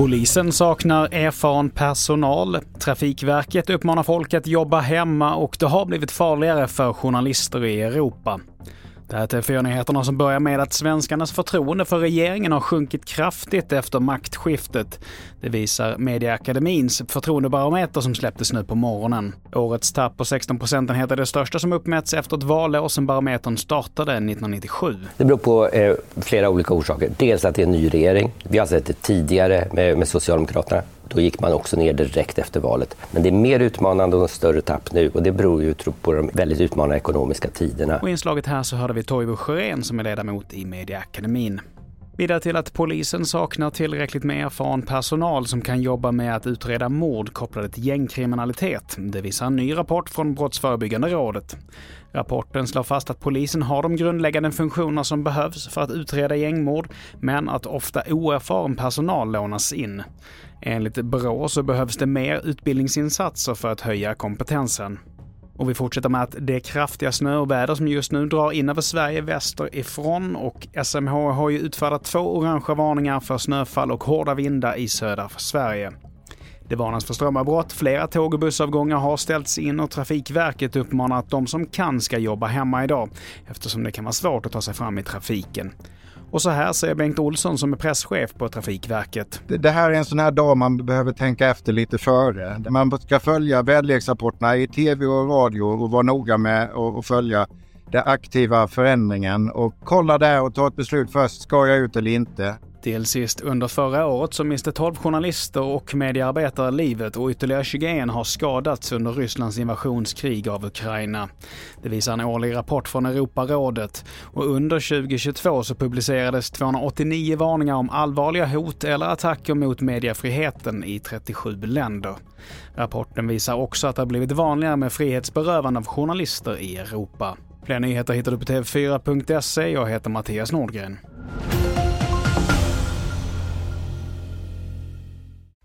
Polisen saknar erfaren personal. Trafikverket uppmanar folk att jobba hemma och det har blivit farligare för journalister i Europa. Det här är TV4-nyheterna som börjar med att svenskarnas förtroende för regeringen har sjunkit kraftigt efter maktskiftet. Det visar Mediaakademins förtroendebarometer som släpptes nu på morgonen. Årets tapp på 16 procentenheter är det största som uppmätts efter ett valår sedan barometern startade 1997. Det beror på eh, flera olika orsaker. Dels att det är en ny regering. Vi har sett det tidigare med, med Socialdemokraterna. Då gick man också ner direkt efter valet. Men det är mer utmanande och en större tapp nu och det beror ju på de väldigt utmanande ekonomiska tiderna. Och i inslaget här så hörde vi Toivo Sjörén som är ledamot i Mediaakademin. Vidare till att polisen saknar tillräckligt med erfaren personal som kan jobba med att utreda mord kopplade till gängkriminalitet. Det visar en ny rapport från Brottsförebyggande rådet. Rapporten slår fast att polisen har de grundläggande funktioner som behövs för att utreda gängmord, men att ofta oerfaren personal lånas in. Enligt Brå så behövs det mer utbildningsinsatser för att höja kompetensen. Och vi fortsätter med att det kraftiga snöoväder som just nu drar in över Sverige västerifrån och SMH har ju utfärdat två orangea varningar för snöfall och hårda vindar i södra Sverige. Det varnas för strömavbrott, flera tåg och bussavgångar har ställts in och Trafikverket uppmanar att de som kan ska jobba hemma idag eftersom det kan vara svårt att ta sig fram i trafiken. Och så här säger Bengt Olsson som är presschef på Trafikverket. Det här är en sån här dag man behöver tänka efter lite före. Man ska följa väderleksrapporterna i tv och radio och vara noga med att följa den aktiva förändringen och kolla där och ta ett beslut först. Ska jag ut eller inte? Till sist under förra året så miste 12 journalister och mediearbetare livet och ytterligare 21 har skadats under Rysslands invasionskrig av Ukraina. Det visar en årlig rapport från Europarådet och under 2022 så publicerades 289 varningar om allvarliga hot eller attacker mot mediefriheten i 37 länder. Rapporten visar också att det har blivit vanligare med frihetsberövande av journalister i Europa. Fler nyheter hittar du på tv4.se. Jag heter Mattias Nordgren.